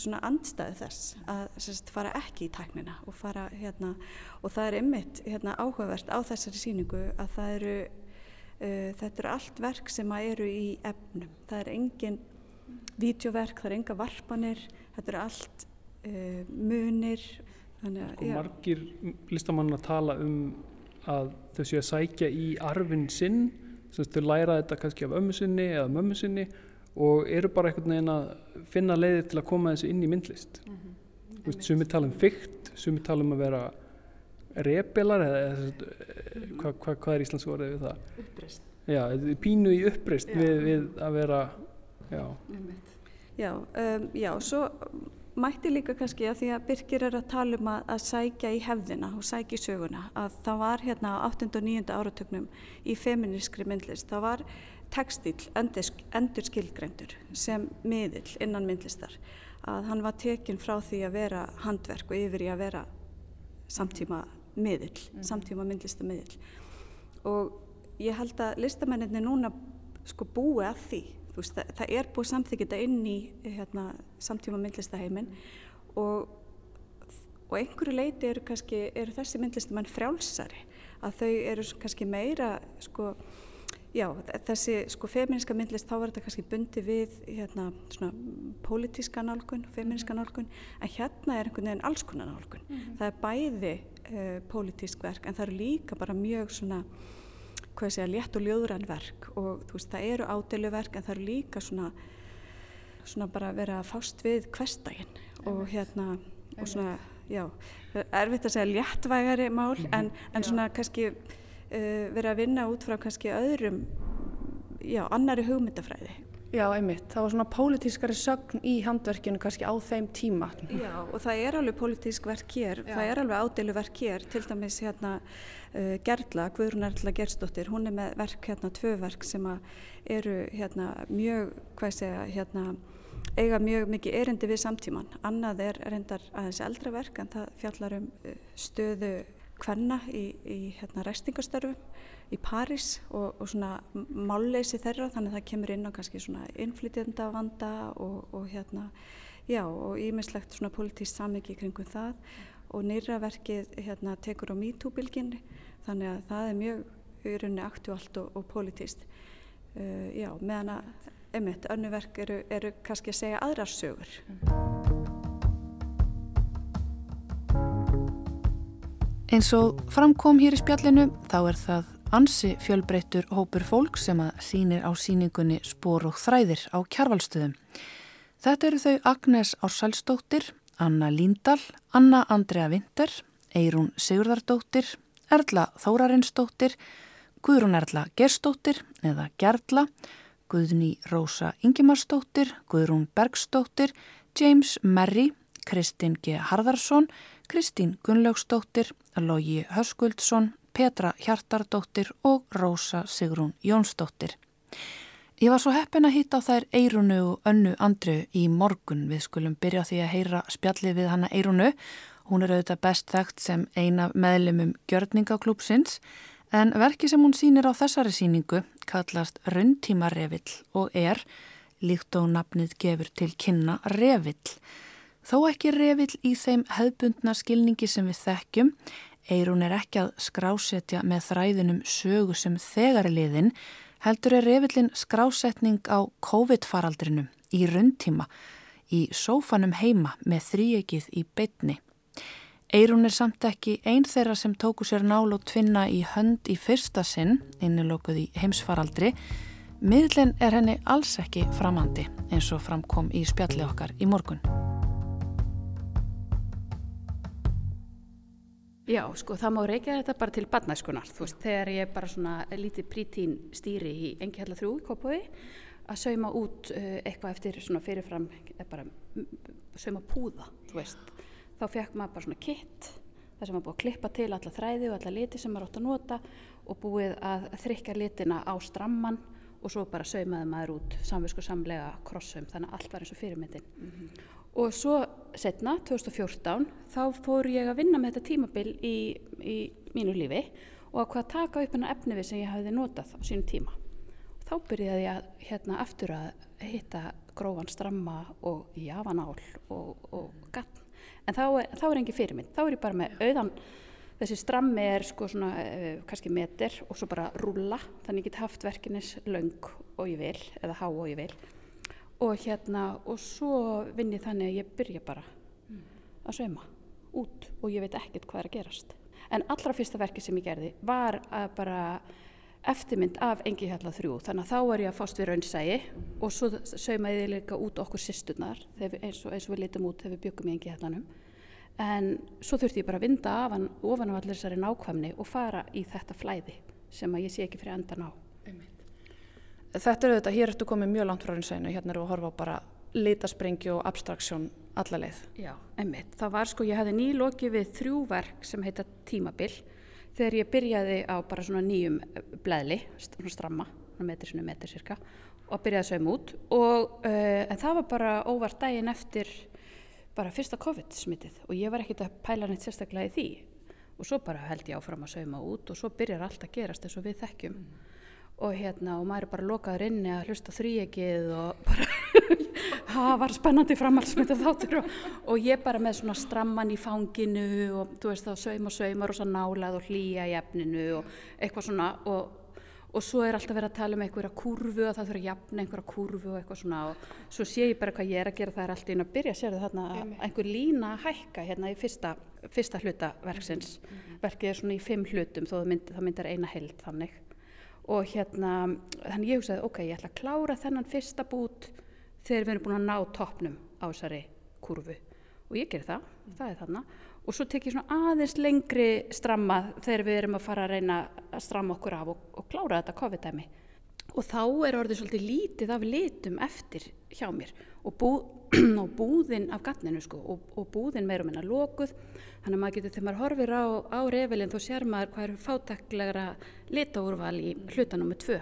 svona andstæðu þess að sérst, fara ekki í tæknina og fara hérna og það er ymmit hérna áhugavert á þessari síningu að það eru uh, þetta eru allt verk sem eru í efnum, það er engin vídeoverk, það er enga varpanir, þetta er allt uh, munir. Þannig, sko, margir listamann að tala um að þau séu að sækja í arfin sinn, þau læra þetta kannski af ömmu sinni eða mömmu sinni og eru bara einhvern veginn að finna leiðir til að koma þessu inn í myndlist. Mm -hmm. Sumi tala um fyrkt, sumi tala um að vera rebelar eða, eða hvað hva, hva er Íslands orðið við það? Uppreist. Já, pínu í uppreist við, við að vera Já, já, um, já svo mætti líka kannski að því að Birkir er að tala um að, að sækja í hefðina og sækja í söguna að það var hérna á 8. og 9. áratögnum í feministkri myndlist, það var textil endur, endur skilgreindur sem miðill innan myndlistar að hann var tekinn frá því að vera handverk og yfir í að vera samtíma miðill, mm. samtíma myndlistamiðill og ég held að listamenninni núna sko búi að því veist, það, það er búið samþykita inn í hérna, samtíma myndlistaheimin og, og einhverju leiti eru, kannski, eru þessi myndlistamann frjálsari að þau eru kannski meira sko, já, þessi sko feministka myndlist þá var þetta kannski bundi við hérna svona pólitíska nálgun, feministka nálgun en hérna er einhvern veginn alls konar nálgun mm -hmm. það er bæði uh, pólitísk verk en það eru líka bara mjög svona hvað ég segja, létt og ljóðrann verk. Og þú veist, það eru ádeiluverk en það eru líka svona svona bara að vera fást við hverstaginn og hérna og svona, já, erfitt að segja léttvægari mál -hmm. en, en svona kannski uh, vera að vinna út frá kannski öðrum já, annari hugmyndafræði Já, einmitt. Það var svona pólitískari sögn í handverkinu kannski á þeim tíma. Já, og það er alveg pólitísk verk hér, Já. það er alveg ádeilu verk hér, til dæmis hérna uh, Gerla, Guðrún Erla Gerstóttir, hún er með verk hérna, tvö verk sem eru hérna mjög, hvað segja, hérna eiga mjög mikið erindi við samtíman. Annað er reyndar aðeins eldra verk en það fjallar um uh, stöðu hvenna í, í hérna restingastörfum í París og, og svona málleysi þeirra þannig að það kemur inn á kannski svona innflytjanda vanda og, og hérna já og ímislegt svona politísk samviki kringum það og nýraverkið hérna tekur á MeToo-bylginni þannig að það er mjög í rauninni aktuált og, og politíst uh, já meðan að einmitt, önnu verk eru, eru kannski að segja aðrar sögur. Eins og framkom hér í spjallinu þá er það ansi fjölbreyttur hópur fólk sem að sínir á síningunni Spor og þræðir á kjarvalstöðum. Þetta eru þau Agnes Ársælsdóttir, Anna Líndal, Anna Andrea Vinter, Eirún Sigurðardóttir, Erla Þórarinsdóttir, Guðrún Erla Gerstóttir eða Gerla, Guðni Rósa Ingimarsdóttir, Guðrún Bergsdóttir, James Merri, Kristinn G. Harðarsson, Kristín Gunnlaugsdóttir, Lógi Höskuldsson, Petra Hjartardóttir og Rósa Sigrún Jónsdóttir. Ég var svo heppin að hitta á þær Eirunu og Önnu Andru í morgun. Við skulum byrja því að heyra spjallið við hana Eirunu. Hún er auðvitað best þekkt sem eina meðlumum gjörningaklúpsins en verki sem hún sínir á þessari síningu kallast Rundtíma Revill og er, líkt og nafnið gefur til kynna, Revill. Þó ekki revill í þeim hefbundna skilningi sem við þekkjum, Eirún er ekki að skrásetja með þræðinum sögu sem þegar er liðin, heldur er revillin skrásetning á COVID-faraldrinum í rundtíma, í sófanum heima með þrýegið í beitni. Eirún er samt ekki einn þeirra sem tóku sér nál og tvinna í hönd í fyrsta sinn, innilokuð í heimsfaraldri, miðlinn er henni alls ekki framandi eins og framkom í spjalli okkar í morgun. Já, sko, það má reykja þetta bara til badnæskunar, þú veist, þegar ég bara svona lítið prítín stýri í engi hella þrjú í Kópaví að sauma út uh, eitthvað eftir svona fyrirfram, bara sauma púða, þú veist, þá fekk maður bara svona kitt, það sem maður búið að klippa til alla þræði og alla liti sem maður átt að nota og búið að þrykka litina á stramman og svo bara saumaði maður út samvisku samlega krossum, þannig að allt var eins og fyrirmyndin. Mm -hmm. Og svo setna, 2014, þá fór ég að vinna með þetta tímabil í, í mínu lífi og að hvað taka upp hennar efni við sem ég hafiði notað á sínu tíma. Og þá byrjaði ég að, hérna aftur að hitta grófan stramma og jafanál og, og gatn. En þá er, þá er engi fyrirmynd, þá er ég bara með auðan, þessi strammi er sko svona uh, kannski meter og svo bara rúla, þannig ég get haft verkinis laung og ég vil, eða há og ég vil og hérna og svo vinn ég þannig að ég byrja bara mm. að sauma út og ég veit ekkert hvað er að gerast. En allra fyrsta verki sem ég gerði var að bara eftirmynd af engi hjalla þrjú. Þannig að þá var ég að fást við raunsægi og svo saumaði ég líka út okkur sýstunar eins eins og við litum út þegar við byggum í engi hjallanum en svo þurfti ég bara að vinda af hann ofan af allir þessari nákvæmni og fara í þetta flæði sem að ég sé ekki fyrir endan á Þetta er auðvitað, hér ertu komið mjög langt frá reynsæðinu, hérna eru að horfa á bara litasprengi og abstraksjón alla leið. Já, einmitt. Það var sko, ég hefði nýlokið við þrjú verk sem heita Tímabill þegar ég byrjaði á bara svona nýjum bleðli, svona stramma, metri svona metri cirka og byrjaði að sauma út og uh, en það var bara óvart daginn eftir bara fyrsta COVID smitið og ég var ekkert að pæla neitt sérstaklega í því og svo bara held ég áfram að sauma út og svo byrjar allt að gerast eins og við þekkjum. Mm og hérna og maður er bara lokaður inni að hlusta þrýegið og bara það var spennandi framhaldsmynda þáttur og, og ég bara með svona stramman í fanginu og þú veist þá saum og saumar og svo nálað og hlýja í efninu og eitthvað svona og, og svo er alltaf verið að tala um einhverja kurvu og það þurfa að jafna einhverja kurvu og eitthvað svona og svo sé ég bara hvað ég er að gera það er alltaf inn að byrja, sér þarna einhver lína að hækka hérna í fyrsta, fyrsta hlutaverksins, mm -hmm. verkið er svona í fimm hlutum þó það, mynd, það og hérna þannig ég hugsaði ok, ég ætla að klára þennan fyrsta bút þegar við erum búin að ná toppnum á þessari kurvu og ég ger það, það er þannig og svo tek ég svona aðeins lengri stramma þegar við erum að fara að reyna að stramma okkur af og, og klára þetta COVID-dæmi. Og þá er orðið svolítið lítið af litum eftir hjá mér og, bú, og búðin af gatninu sko og, og búðin meirum en að lokuð Þannig að maður getur þegar maður horfir á, á revelin þá sér maður hvað eru fátaklegra litaúrval í hlutanum með tvö.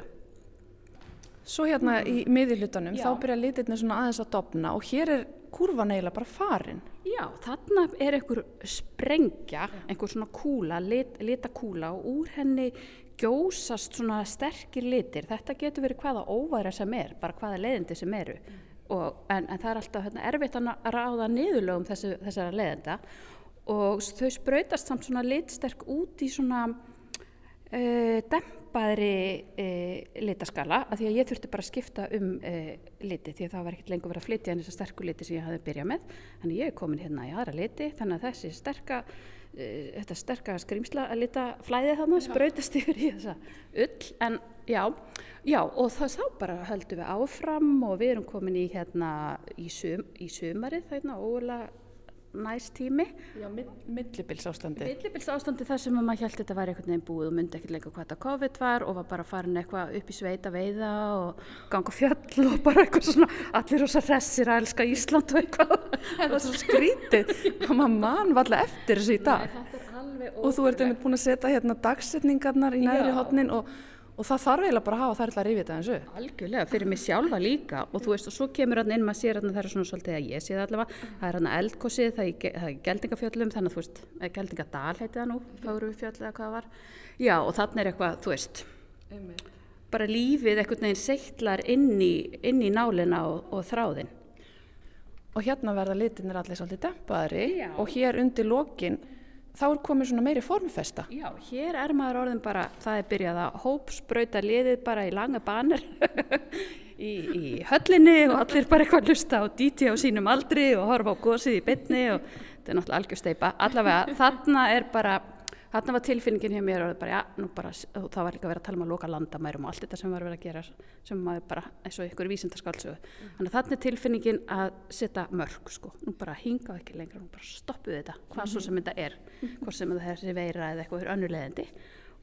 Svo hérna mm. í miði hlutanum Já. þá byrja litirni svona aðeins að dopna og hér er kurvan eiginlega bara farin. Já, þarna er einhver sprengja, einhver svona kúla, lit, litakúla og úr henni gjósast svona sterkir litir. Þetta getur verið hvaða óværa sem er, bara hvaða leiðindi sem eru. Mm. Og, en, en það er alltaf hérna, erfitt að ráða niðurlögum þessu, þessara leiðenda. Og þau sprautast samt svona litsterk út í svona uh, dempaðri uh, litaskala af því að ég þurfti bara að skipta um uh, liti því að það var ekkert lengur verið að flytja en þessar sterku liti sem ég hafði byrjað með. Þannig ég er komin hérna í aðra liti þannig að þessi sterka þetta sterka skrýmsla að lita flæðið þannig sprautast yfir í þessa ull en já, já og það þá bara höldum við áfram og við erum komin í hérna í, sum, í sumarið þarna ógulega næst tími. Já, millibils ástandi. Millibils ástandi þar sem maður held þetta var einhvern veginn búið og myndi ekkert lengur hvað þetta COVID var og var bara farin eitthvað upp í sveita veiða og ganga fjöll og bara eitthvað svona allir rosa hressir að elska Ísland og eitthvað. Það var svo skrítið og maður mann var alltaf eftir þessu í dag. Nei, og þú ert einmitt búin að setja hérna dagsetningarnar í næri hodnin og og það þarf eiginlega bara að hafa þær til að rifja þetta eins og algjörlega, fyrir mig sjálfa líka. Og þú veist og svo kemur hann inn, maður sér hann það er svona svolítið að ég sé það allavega, það er hann það er, það er geldingafjöllum þannig að þú veist, geldingadal heiti það nú fagurufjöll eða hvað það var. Já og þannig er eitthvað, þú veist bara lífið eitthvað neginn seittlar inn í, inn í nálina og, og þráðin og hérna verða litinir allir svolítið dempaðri. Og hér undir lokin þá er komið svona meiri formfesta. Já, hér er maður orðin bara, það er byrjað að hópspröyta liðið bara í langa banir í, í höllinni og allir bara eitthvað lusta á díti á sínum aldri og horfa á gósið í bytni og þetta er náttúrulega algjörsteipa. Allavega þarna er bara Þarna var tilfinningin hjá mér og bara, já, bara, það var líka að vera að tala um að loka landamærum og allt þetta sem var að vera að gera sem maður bara, eins og ykkur vísindarskálsögu. Mm. Þannig að þarna er tilfinningin að setja mörg, sko. Nú bara hinga ekki lengra, nú bara stoppu þetta, hvað mm. svo sem þetta er, hvort sem það er veira eða eitthvað fyrir önnulegandi.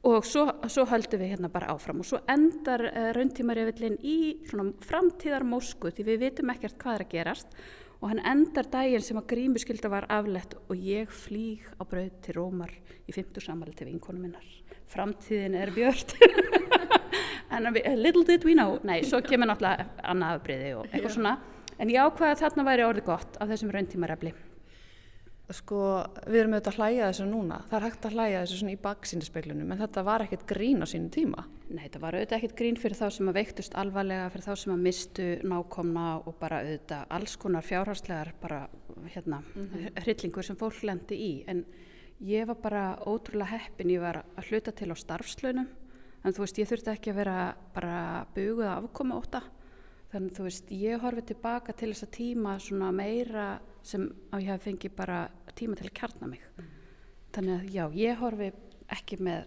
Og svo, svo höldum við hérna bara áfram og svo endar uh, rauntímarjöfillin í svona framtíðar mósku því við vitum ekkert hvað er að gerast og hann endar daginn sem að grímuskylda var aflett og ég flýg á brauð til Rómar í 50 samali til vinkonu minnar. Framtíðin er a little did we know. Nei, svo kemur náttúrulega annað afbreyði og eitthvað svona. En ég ákvaði að þarna væri orðið gott af þessum rauntímarefli sko við erum auðvitað að hlæja þessu núna það er hægt að hlæja þessu svona í baksíndispeglunum en þetta var ekkert grín á sínum tíma Nei, þetta var auðvitað ekkert grín fyrir þá sem að veiktust alvarlega, fyrir þá sem að mistu nákomna og bara auðvitað alls konar fjárhagslegar bara hérna mm -hmm. hryllingur sem fólk lendi í en ég var bara ótrúlega heppin, ég var að hluta til á starfslaunum en þú veist ég þurfti ekki að vera bara buguð að afkoma óta þannig þú veist ég horfið tilbaka til þessa tíma svona meira sem að ég hef fengið bara tíma til að kjarna mig mm. þannig að já, ég horfi ekki með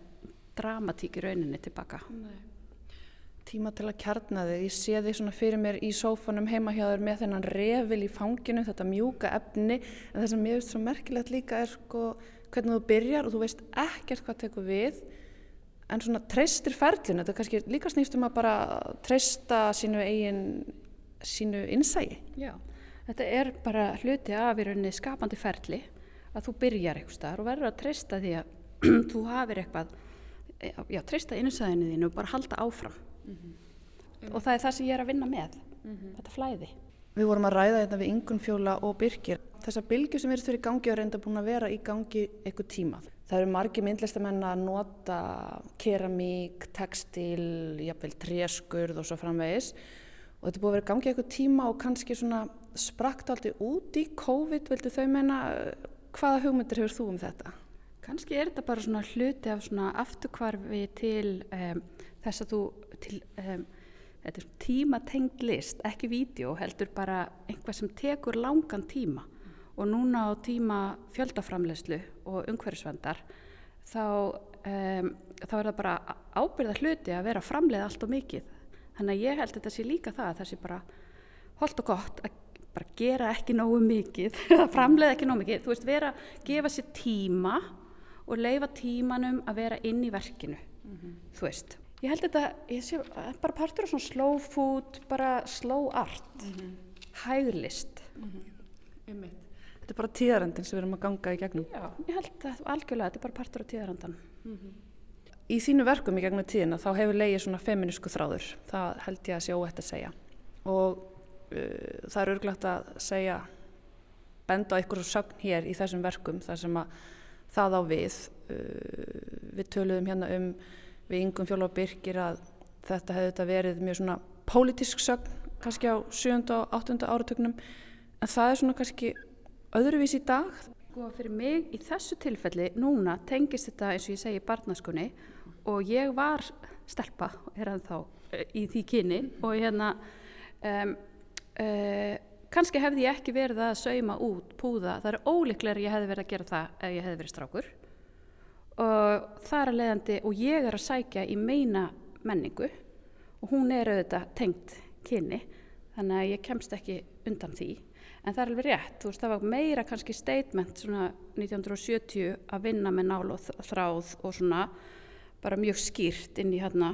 dramatík í rauninni tilbaka. Nei. tíma til að kjarna þig. Ég sé þig svona fyrir mér í sófanum heima hjá þér með þennan revil í fanginu þetta mjúka efni. En það sem ég veist svo merkilegt líka er sko hvernig þú byrjar og þú veist ekkert hvað tekur við en svona treystir ferlinu, þetta er kannski líka snýst um að bara treysta sínu eigin sínu innsægi Já, þetta er bara hluti af í rauninni skapandi ferli að þú byrjar eitthvað starf og verður að treysta því að þú hafir eitthvað já, treysta innsæðinu þínu og bara halda áfram. Mm -hmm. og það er það sem ég er að vinna með. Mm -hmm. þetta flæði. Við vorum að ræða þetta hérna við Ingun Fjóla og Birkir þessar bylgjur sem verður fyrir gangi og reynda búin að vera í gangi eitthvað tíma. Það eru margi myndlistamenn að nota keramík, textil jafnveil tréskurð og svo framvegis. Og þetta búin að vera gangi eitthvað tíma og kannski svona sprakt aldrei út í COVID vildu þau menna Hvaða hugmyndir hefur þú um þetta? Kanski er þetta bara svona hluti af svona afturkvarfi til um, þess að þú til um, tíma tengd list, ekki vídeo, heldur bara einhvað sem tekur langan tíma mm. og núna á tíma fjöldaframlegslu og umhverfisvendar þá, um, þá er það bara ábyrða hluti að vera framleið allt og mikið. Þannig að ég held að þetta sé líka það að það sé bara holdt og gott að bara gera ekki nógu mikið eða framleiða ekki nógu mikið þú veist, vera, gefa sér tíma og leifa tímanum að vera inn í verkinu mm -hmm. þú veist, ég held þetta ég sé, bara partur af svona slow food bara slow art mm -hmm. hæglist mm -hmm. Þetta er bara tíðarandin sem við erum að ganga í gegnum Já, ég held að algjörlega, þetta er bara partur af tíðarandan Í þínu verkum í gegnum tíðina þá hefur leiðið svona feminísku þráður það held ég að sé óætt að segja og uh, það er örglagt að segja benda á einhversu sögn hér í þessum verkum þar sem að það á við uh, við töluðum hérna um við yngum fjóla og byrkir að þetta hefði þetta verið mjög svona pólitísk sögn kannski á 7. og 8. áratögnum en það er svona kannski öðruvís í dag Sko fyrir mig í þessu tilfelli núna tengist þetta eins og ég segi barnaskunni og ég var stelpa, er hann þá í því kyni og hérna um, uh, kannski hefði ég ekki verið að sauma út púða, það er ólíklega ég hefði verið að gera það ef ég hefði verið strákur. Og það er að leiðandi og ég er að sækja í meina menningu og hún er auðvitað tengt kyni þannig að ég kemst ekki undan því. En það er alveg rétt, veist það var meira kannski statement svona 1970 að vinna með nál og þráð og svona bara mjög skýrt inn í hérna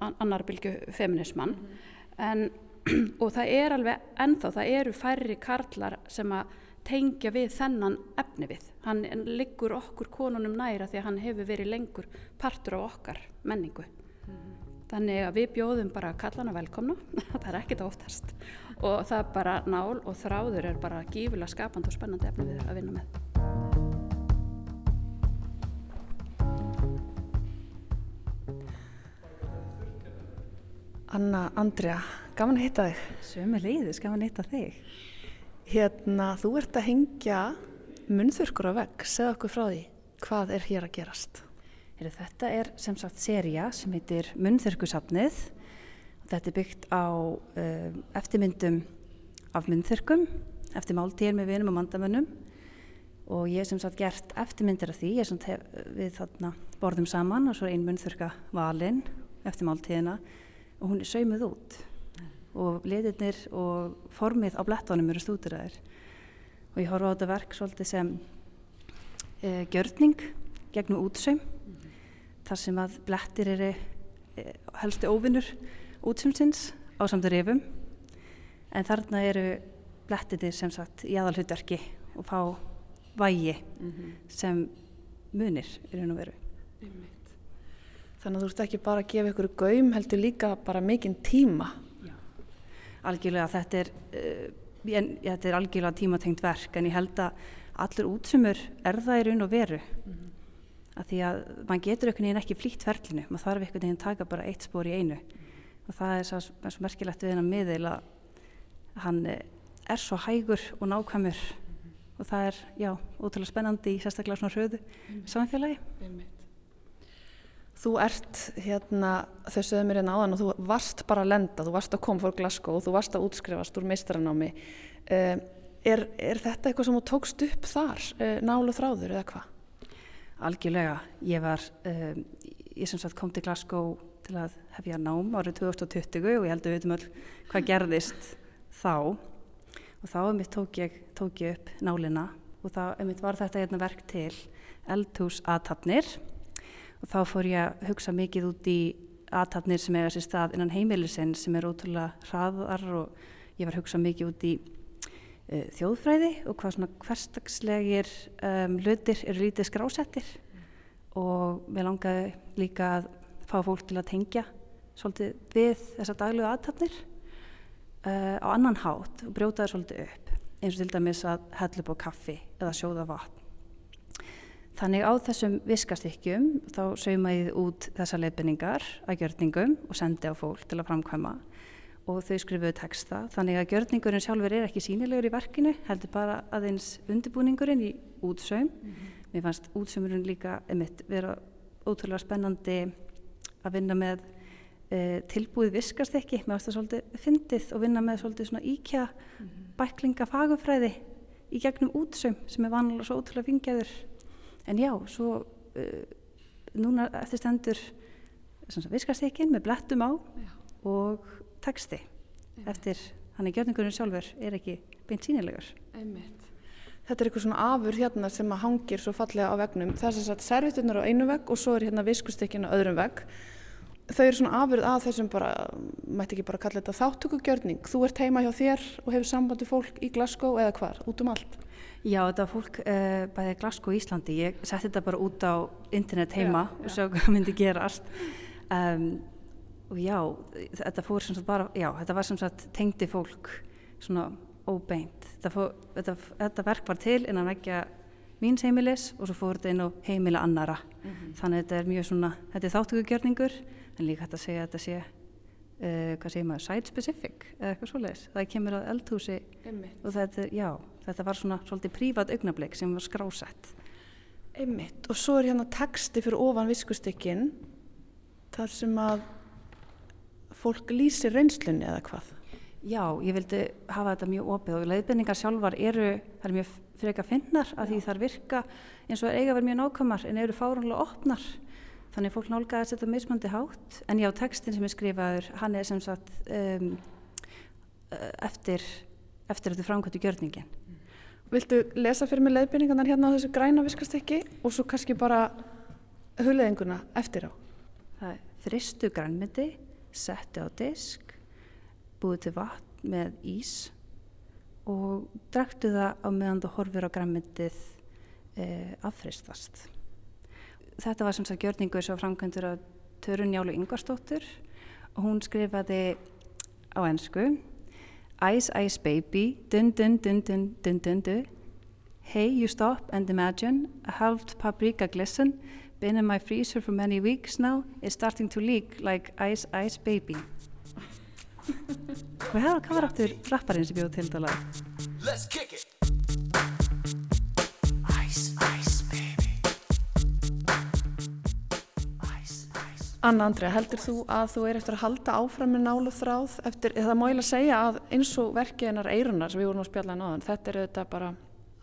annar bylgu feminismann mm -hmm. en og það er alveg ennþá, það eru færri karlar sem að tengja við þennan efni við. Hann liggur okkur konunum næra því að hann hefur verið lengur partur á okkar menningu. Mm -hmm. Þannig að við bjóðum bara kallana velkomna, það er ekkit óttast og það er bara nál og þráður er bara gífulega skapand og spennandi efni við að vinna með. Anna Andrea, gaman að hitta þig. Svömi leiðis, gaman að hitta þig. Hérna, þú ert að hengja munþurkur á vegg. Segð okkur frá því, hvað er hér að gerast? Heru, þetta er sem sagt seria sem heitir Munþurkusafnið. Þetta er byggt á uh, eftirmyndum af munþurkum, eftir máltíðir með vinum og mandamönnum og ég hef sem sagt gert eftirmyndir af því, ég hef, við þarna borðum saman og svo er ein munþurka valinn eftir máltíðina og hún er saumuð út og litirnir og formið á blettónum eru stúdiraðir og ég horfa á þetta verk svolítið sem e, gjörning gegnum útsaum mm -hmm. þar sem að blettir eru e, helstu óvinnur útsaumsins á samt rifum en þarna eru blettirnir sem sagt í aðalhutverki og fá vægi mm -hmm. sem munir í raun og veru Þannig að þú ert ekki bara að gefa ykkur gaum, heldur líka bara mikinn tíma. Algjörlega þetta er, uh, ég, þetta er algjörlega tímatengt verk en ég held að allur útsumur er það í raun og veru. Mm -hmm. Að því að mann getur einhvern veginn ekki flýtt ferlinu, maður þarf einhvern veginn að taka bara eitt spór í einu. Mm -hmm. Og það er svo, er svo merkilegt við hennar miðil að hann eh, er svo hægur og nákvæmur mm -hmm. og það er, já, ótrúlega spennandi í sérstaklega svona hröðu samfélagi. Þú ert hérna, þau sögðu mér hérna áðan og þú varst bara að lenda, þú varst að koma fór Glasgow og þú varst að útskrifast úr meistaranámi. Uh, er, er þetta eitthvað sem þú tókst upp þar, uh, nálu þráður eða hvað? Algjörlega, ég var, uh, ég sem sagt kom til Glasgow til að hefja nám árið 2020 og ég held að við veitum öll hvað gerðist þá og þá um mitt tók ég, tók ég upp nálina og þá um mitt var þetta hérna verk til eldhús aðtapnir og þá fór ég að hugsa mikið út í aðtapnir sem eiga sér stað innan heimilisinn sem er ótrúlega hraðar og ég var að hugsa mikið út í uh, þjóðfræði og hvað svona hverstagslegir um, hlutir eru lítið skrásettir mm. og mér langaði líka að fá fólk til að tengja svolítið við þessa daglegu aðtapnir uh, á annan hátt og brjóta það svolítið upp eins og til dæmis að hella upp á kaffi eða sjóða vatn Þannig á þessum viskastykkjum þá sauma ég út þessa leifinningar að gjörningum og sendi á fólk til að framkvæma og þau skrifuðu texta. Þannig að gjörningurinn sjálfur er ekki sínilegur í verkinu, heldur bara aðeins undirbúningurinn í útsaum. Mm -hmm. Mér fannst útsaumurinn líka einmitt vera ótrúlega spennandi að vinna með e, tilbúið viskastykki. Mér fannst það svolítið fyndið og vinna með svolítið svona íkja mm -hmm. bæklinga fagumfræði í gegnum útsaum sem er vanlega svo ótrúlega fingjaður en já, svo uh, núna eftir stendur viskastekkin með blettum á já. og texti Einmitt. eftir hann er gjörningurinn sjálfur er ekki beint sínilegur Einmitt. Þetta er eitthvað svona afur hérna sem að hangir svo fallega á vegnum. Það er þess að servitunar á einu vegg og svo er hérna viskustekkin á öðrum vegg. Þau eru svona afurð að þessum bara, mætti ekki bara kalla þetta þáttökugjörning. Þú ert heima hjá þér og hefur sambandi fólk í Glasgow eða hvar, út um allt? Já, þetta var fólk uh, bæðið Glasgow í Íslandi. Ég setti þetta bara út á internet heima já, og svo hvað myndi gerast. Um, og já, þetta fór sem sagt bara, já, þetta var sem sagt tengdi fólk svona óbeint. Þetta, fór, þetta, þetta verk var til innan vekja míns heimilis og svo fór þetta inn á heimila annara. Mm -hmm. Þannig að þetta er mjög svona, þetta er þáttökugjörningur en líka hægt að segja að þetta sé Uh, hvað segir maður, site specific eða eitthvað svoleiðis það kemur á eldhúsi Einmitt. og þetta, já, þetta var svona svolítið prívat augnablik sem var skrásett. Einmitt, og svo er hérna texti fyrir ofan viskustykkin þar sem að fólk lýsir reynslunni eða hvað? Já, ég vildi hafa þetta mjög opið og leiðbendingar sjálfar eru, það er mjög freka finnar að því þar virka eins og er eiga verið mjög nákvæmar en eru fárunlega opnar. Þannig fólk nálgæðast þetta mismandi hátt. En já, textin sem er skrifaður hann er sem sagt um, eftir eftir þetta framkvæmtu gjörningin Viltu lesa fyrir mig leiðbynningarnar hérna á þessu græna viskastykki og svo kannski bara hulleðinguna eftir á? Það er fristu grænmyndi, settu á disk, búið til vatn með ís og drektu það á meðan þú horfir á grænmyndið e, affristast. Þetta var sem sagt gjörningu svo framkvæmdur af Törunjálu Yngvarstóttur og hún skrifaði á ennsku Ice Ice Baby, dun dun dun dun dun dun dun. Hey, you stop and imagine a halved paprika glisten. Been in my freezer for many weeks now. It's starting to leak like Ice Ice Baby. Hvað var aftur rapparinn sem bjóð til þetta lag? Let's kick it! Anna Andrea, heldur þú að þú er eftir að halda áfram með nálu þráð eftir, það má ég lega segja að eins og verkið hennar eirunar sem við vorum á spjallan áðan, þetta er þetta bara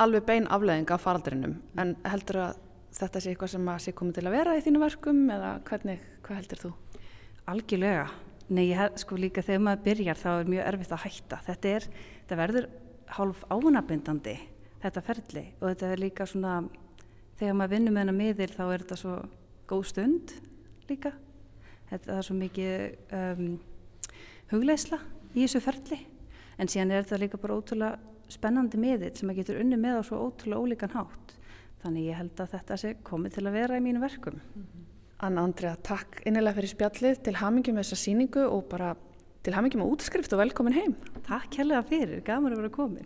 alveg bein afleðing af faraldrinum. En heldur að þetta sé eitthvað sem að sé komið til að vera í þínu verkum eða hvernig, hvað heldur þú? Algjörlega, nei ég sko líka þegar maður byrjar þá er mjög erfitt að hætta, þetta er, þetta verður hálf ánabindandi þetta ferli. Og þetta er líka svona þegar maður vinnur með hennar miðir þá er þetta svo góð stund líka þetta er svo mikið um, hugleisla í þessu ferli. En síðan er þetta líka bara ótrúlega spennandi miðill sem að getur unni með á svo ótrúlega ólíkan hátt. Þannig ég held að þetta sé komið til að vera í mínu verkum. Mm -hmm. Anna Andrea, takk innilega fyrir spjallið. Til hamingjum með þessa síningu og bara til hamingjum með útskrift og velkomin heim. Takk helga fyrir, gaman að vera komin.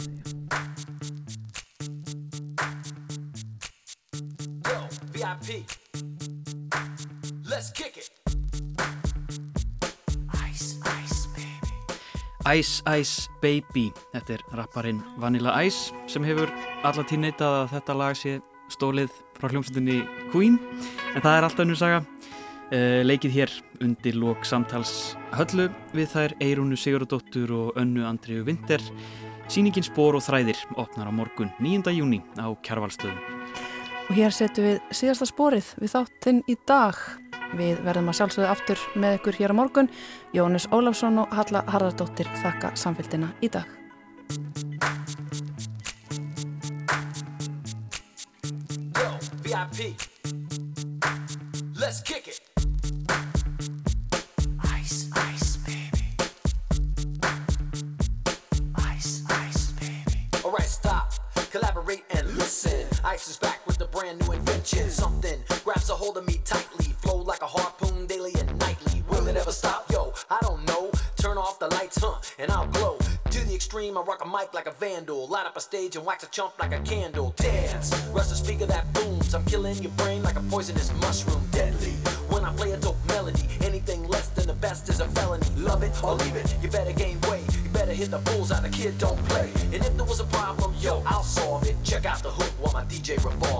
Yo, VIP Let's kick it Ice Ice Baby, þetta er rapparinn Vanilla Ice sem hefur alla tíð neytað að þetta lag sé stólið frá hljómsveitinni Queen. En það er alltaf nú saga. Uh, leikið hér undir lók samtals höllu við þær Eirunu Sigurðardóttur og önnu Andriu Vinter Sýningin Spór og Þræðir opnar á morgun 9. júni á Kjærvalstöðum Og hér setjum við síðasta spórið við þáttinn í dag Við verðum að sjálfsögðu aftur með ykkur hér á morgun. Jónis Ólafsson og Halla Harðardóttir þakka samfélgina í dag. Yo, VIP Let's kick it Ice is back with a brand new invention Something grabs a hold of me tightly Flow like a harpoon daily and nightly. Will it ever stop? Yo, I don't know. Turn off the lights, huh, and I'll glow. To the extreme, I rock a mic like a vandal. Light up a stage and wax a chump like a candle. Dance, rush the speaker that booms. I'm killing your brain like a poisonous mushroom. Deadly. When I play a dope melody, anything less than the best is a felony. Love it or leave it, you better gain weight. You better hit the bulls bullseye, the kid don't play. And if there was a problem, yo, I'll solve it. Check out the hook while my DJ revolves.